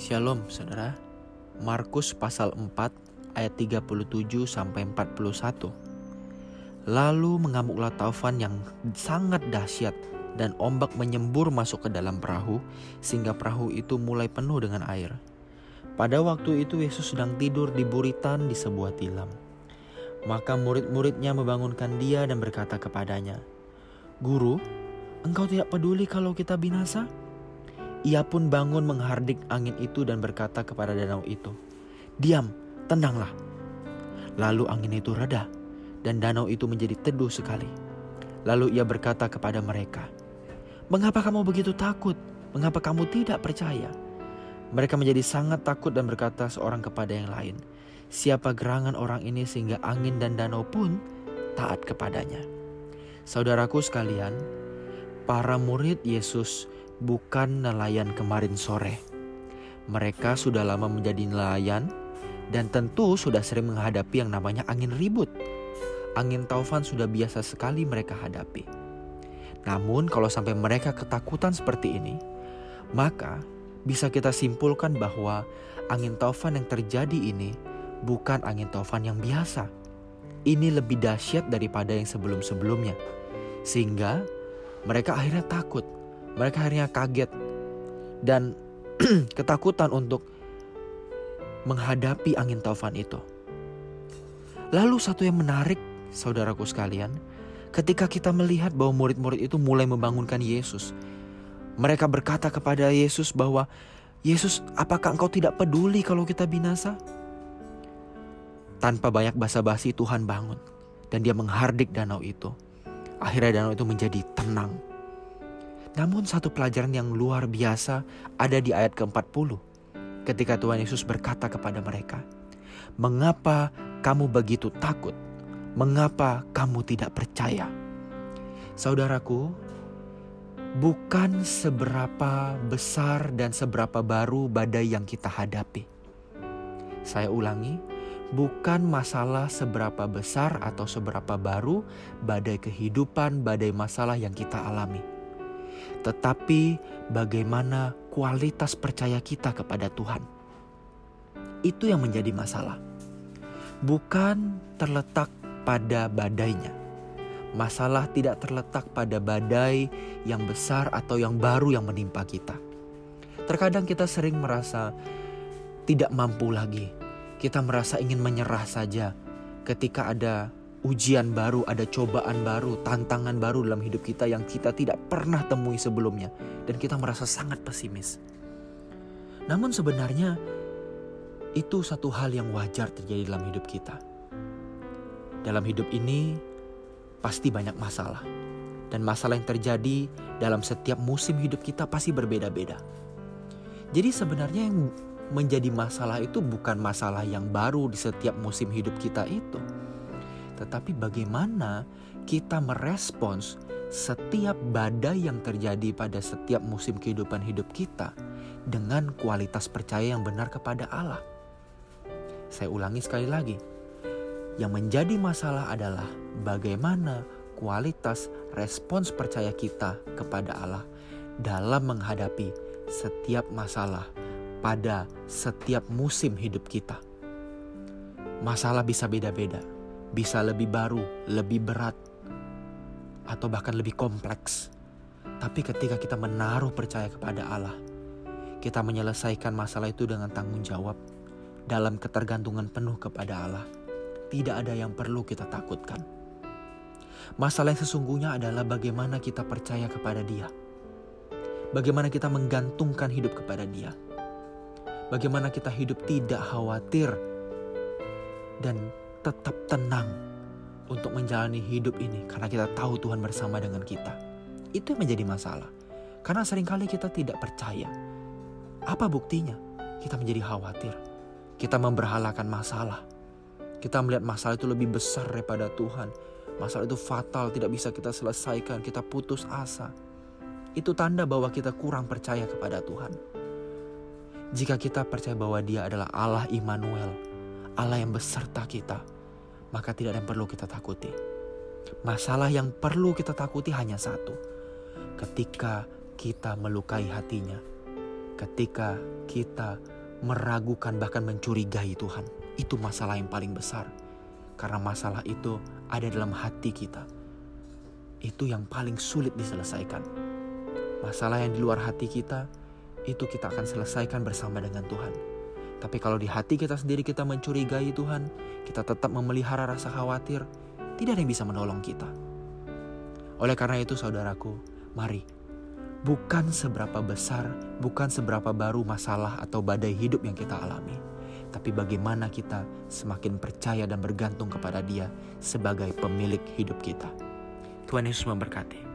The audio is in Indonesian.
Shalom saudara. Markus pasal 4 ayat 37 sampai 41. Lalu mengamuklah taufan yang sangat dahsyat dan ombak menyembur masuk ke dalam perahu sehingga perahu itu mulai penuh dengan air. Pada waktu itu Yesus sedang tidur di buritan di sebuah tilam. Maka murid-muridnya membangunkan dia dan berkata kepadanya, "Guru, engkau tidak peduli kalau kita binasa?" Ia pun bangun menghardik angin itu dan berkata kepada danau itu, "Diam, tenanglah." Lalu angin itu reda dan danau itu menjadi teduh sekali. Lalu ia berkata kepada mereka, "Mengapa kamu begitu takut? Mengapa kamu tidak percaya?" Mereka menjadi sangat takut dan berkata seorang kepada yang lain, "Siapa gerangan orang ini sehingga angin dan danau pun taat kepadanya?" Saudaraku sekalian, para murid Yesus bukan nelayan kemarin sore. Mereka sudah lama menjadi nelayan dan tentu sudah sering menghadapi yang namanya angin ribut. Angin taufan sudah biasa sekali mereka hadapi. Namun kalau sampai mereka ketakutan seperti ini, maka bisa kita simpulkan bahwa angin taufan yang terjadi ini bukan angin taufan yang biasa. Ini lebih dahsyat daripada yang sebelum-sebelumnya. Sehingga mereka akhirnya takut mereka akhirnya kaget dan ketakutan untuk menghadapi angin taufan itu. Lalu satu yang menarik saudaraku sekalian, ketika kita melihat bahwa murid-murid itu mulai membangunkan Yesus. Mereka berkata kepada Yesus bahwa Yesus, apakah engkau tidak peduli kalau kita binasa? Tanpa banyak basa-basi Tuhan bangun dan dia menghardik danau itu. Akhirnya danau itu menjadi tenang namun satu pelajaran yang luar biasa ada di ayat ke-40 ketika Tuhan Yesus berkata kepada mereka, "Mengapa kamu begitu takut? Mengapa kamu tidak percaya?" Saudaraku, bukan seberapa besar dan seberapa baru badai yang kita hadapi. Saya ulangi, bukan masalah seberapa besar atau seberapa baru badai kehidupan, badai masalah yang kita alami tetapi bagaimana kualitas percaya kita kepada Tuhan. Itu yang menjadi masalah. Bukan terletak pada badainya. Masalah tidak terletak pada badai yang besar atau yang baru yang menimpa kita. Terkadang kita sering merasa tidak mampu lagi. Kita merasa ingin menyerah saja ketika ada ujian baru, ada cobaan baru, tantangan baru dalam hidup kita yang kita tidak pernah temui sebelumnya, dan kita merasa sangat pesimis. Namun, sebenarnya itu satu hal yang wajar terjadi dalam hidup kita. Dalam hidup ini pasti banyak masalah, dan masalah yang terjadi dalam setiap musim hidup kita pasti berbeda-beda. Jadi, sebenarnya yang menjadi masalah itu bukan masalah yang baru di setiap musim hidup kita itu tetapi bagaimana kita merespons setiap badai yang terjadi pada setiap musim kehidupan hidup kita dengan kualitas percaya yang benar kepada Allah. Saya ulangi sekali lagi. Yang menjadi masalah adalah bagaimana kualitas respons percaya kita kepada Allah dalam menghadapi setiap masalah pada setiap musim hidup kita. Masalah bisa beda-beda, bisa lebih baru, lebih berat, atau bahkan lebih kompleks. Tapi ketika kita menaruh percaya kepada Allah, kita menyelesaikan masalah itu dengan tanggung jawab dalam ketergantungan penuh kepada Allah. Tidak ada yang perlu kita takutkan. Masalah yang sesungguhnya adalah bagaimana kita percaya kepada Dia. Bagaimana kita menggantungkan hidup kepada Dia. Bagaimana kita hidup tidak khawatir dan tetap tenang untuk menjalani hidup ini karena kita tahu Tuhan bersama dengan kita. Itu yang menjadi masalah. Karena sering kali kita tidak percaya. Apa buktinya? Kita menjadi khawatir. Kita memberhalakan masalah. Kita melihat masalah itu lebih besar daripada Tuhan. Masalah itu fatal, tidak bisa kita selesaikan, kita putus asa. Itu tanda bahwa kita kurang percaya kepada Tuhan. Jika kita percaya bahwa Dia adalah Allah Immanuel, Allah yang beserta kita, maka tidak ada yang perlu kita takuti. Masalah yang perlu kita takuti hanya satu. Ketika kita melukai hatinya. ketika kita meragukan bahkan mencurigai Tuhan. Itu masalah yang paling besar. Karena masalah itu ada dalam hati kita. Itu yang paling sulit diselesaikan. Masalah yang di luar hati kita itu kita akan selesaikan bersama dengan Tuhan. Tapi kalau di hati kita sendiri kita mencurigai Tuhan, kita tetap memelihara rasa khawatir, tidak ada yang bisa menolong kita. Oleh karena itu saudaraku, mari bukan seberapa besar, bukan seberapa baru masalah atau badai hidup yang kita alami, tapi bagaimana kita semakin percaya dan bergantung kepada Dia sebagai pemilik hidup kita. Tuhan Yesus memberkati.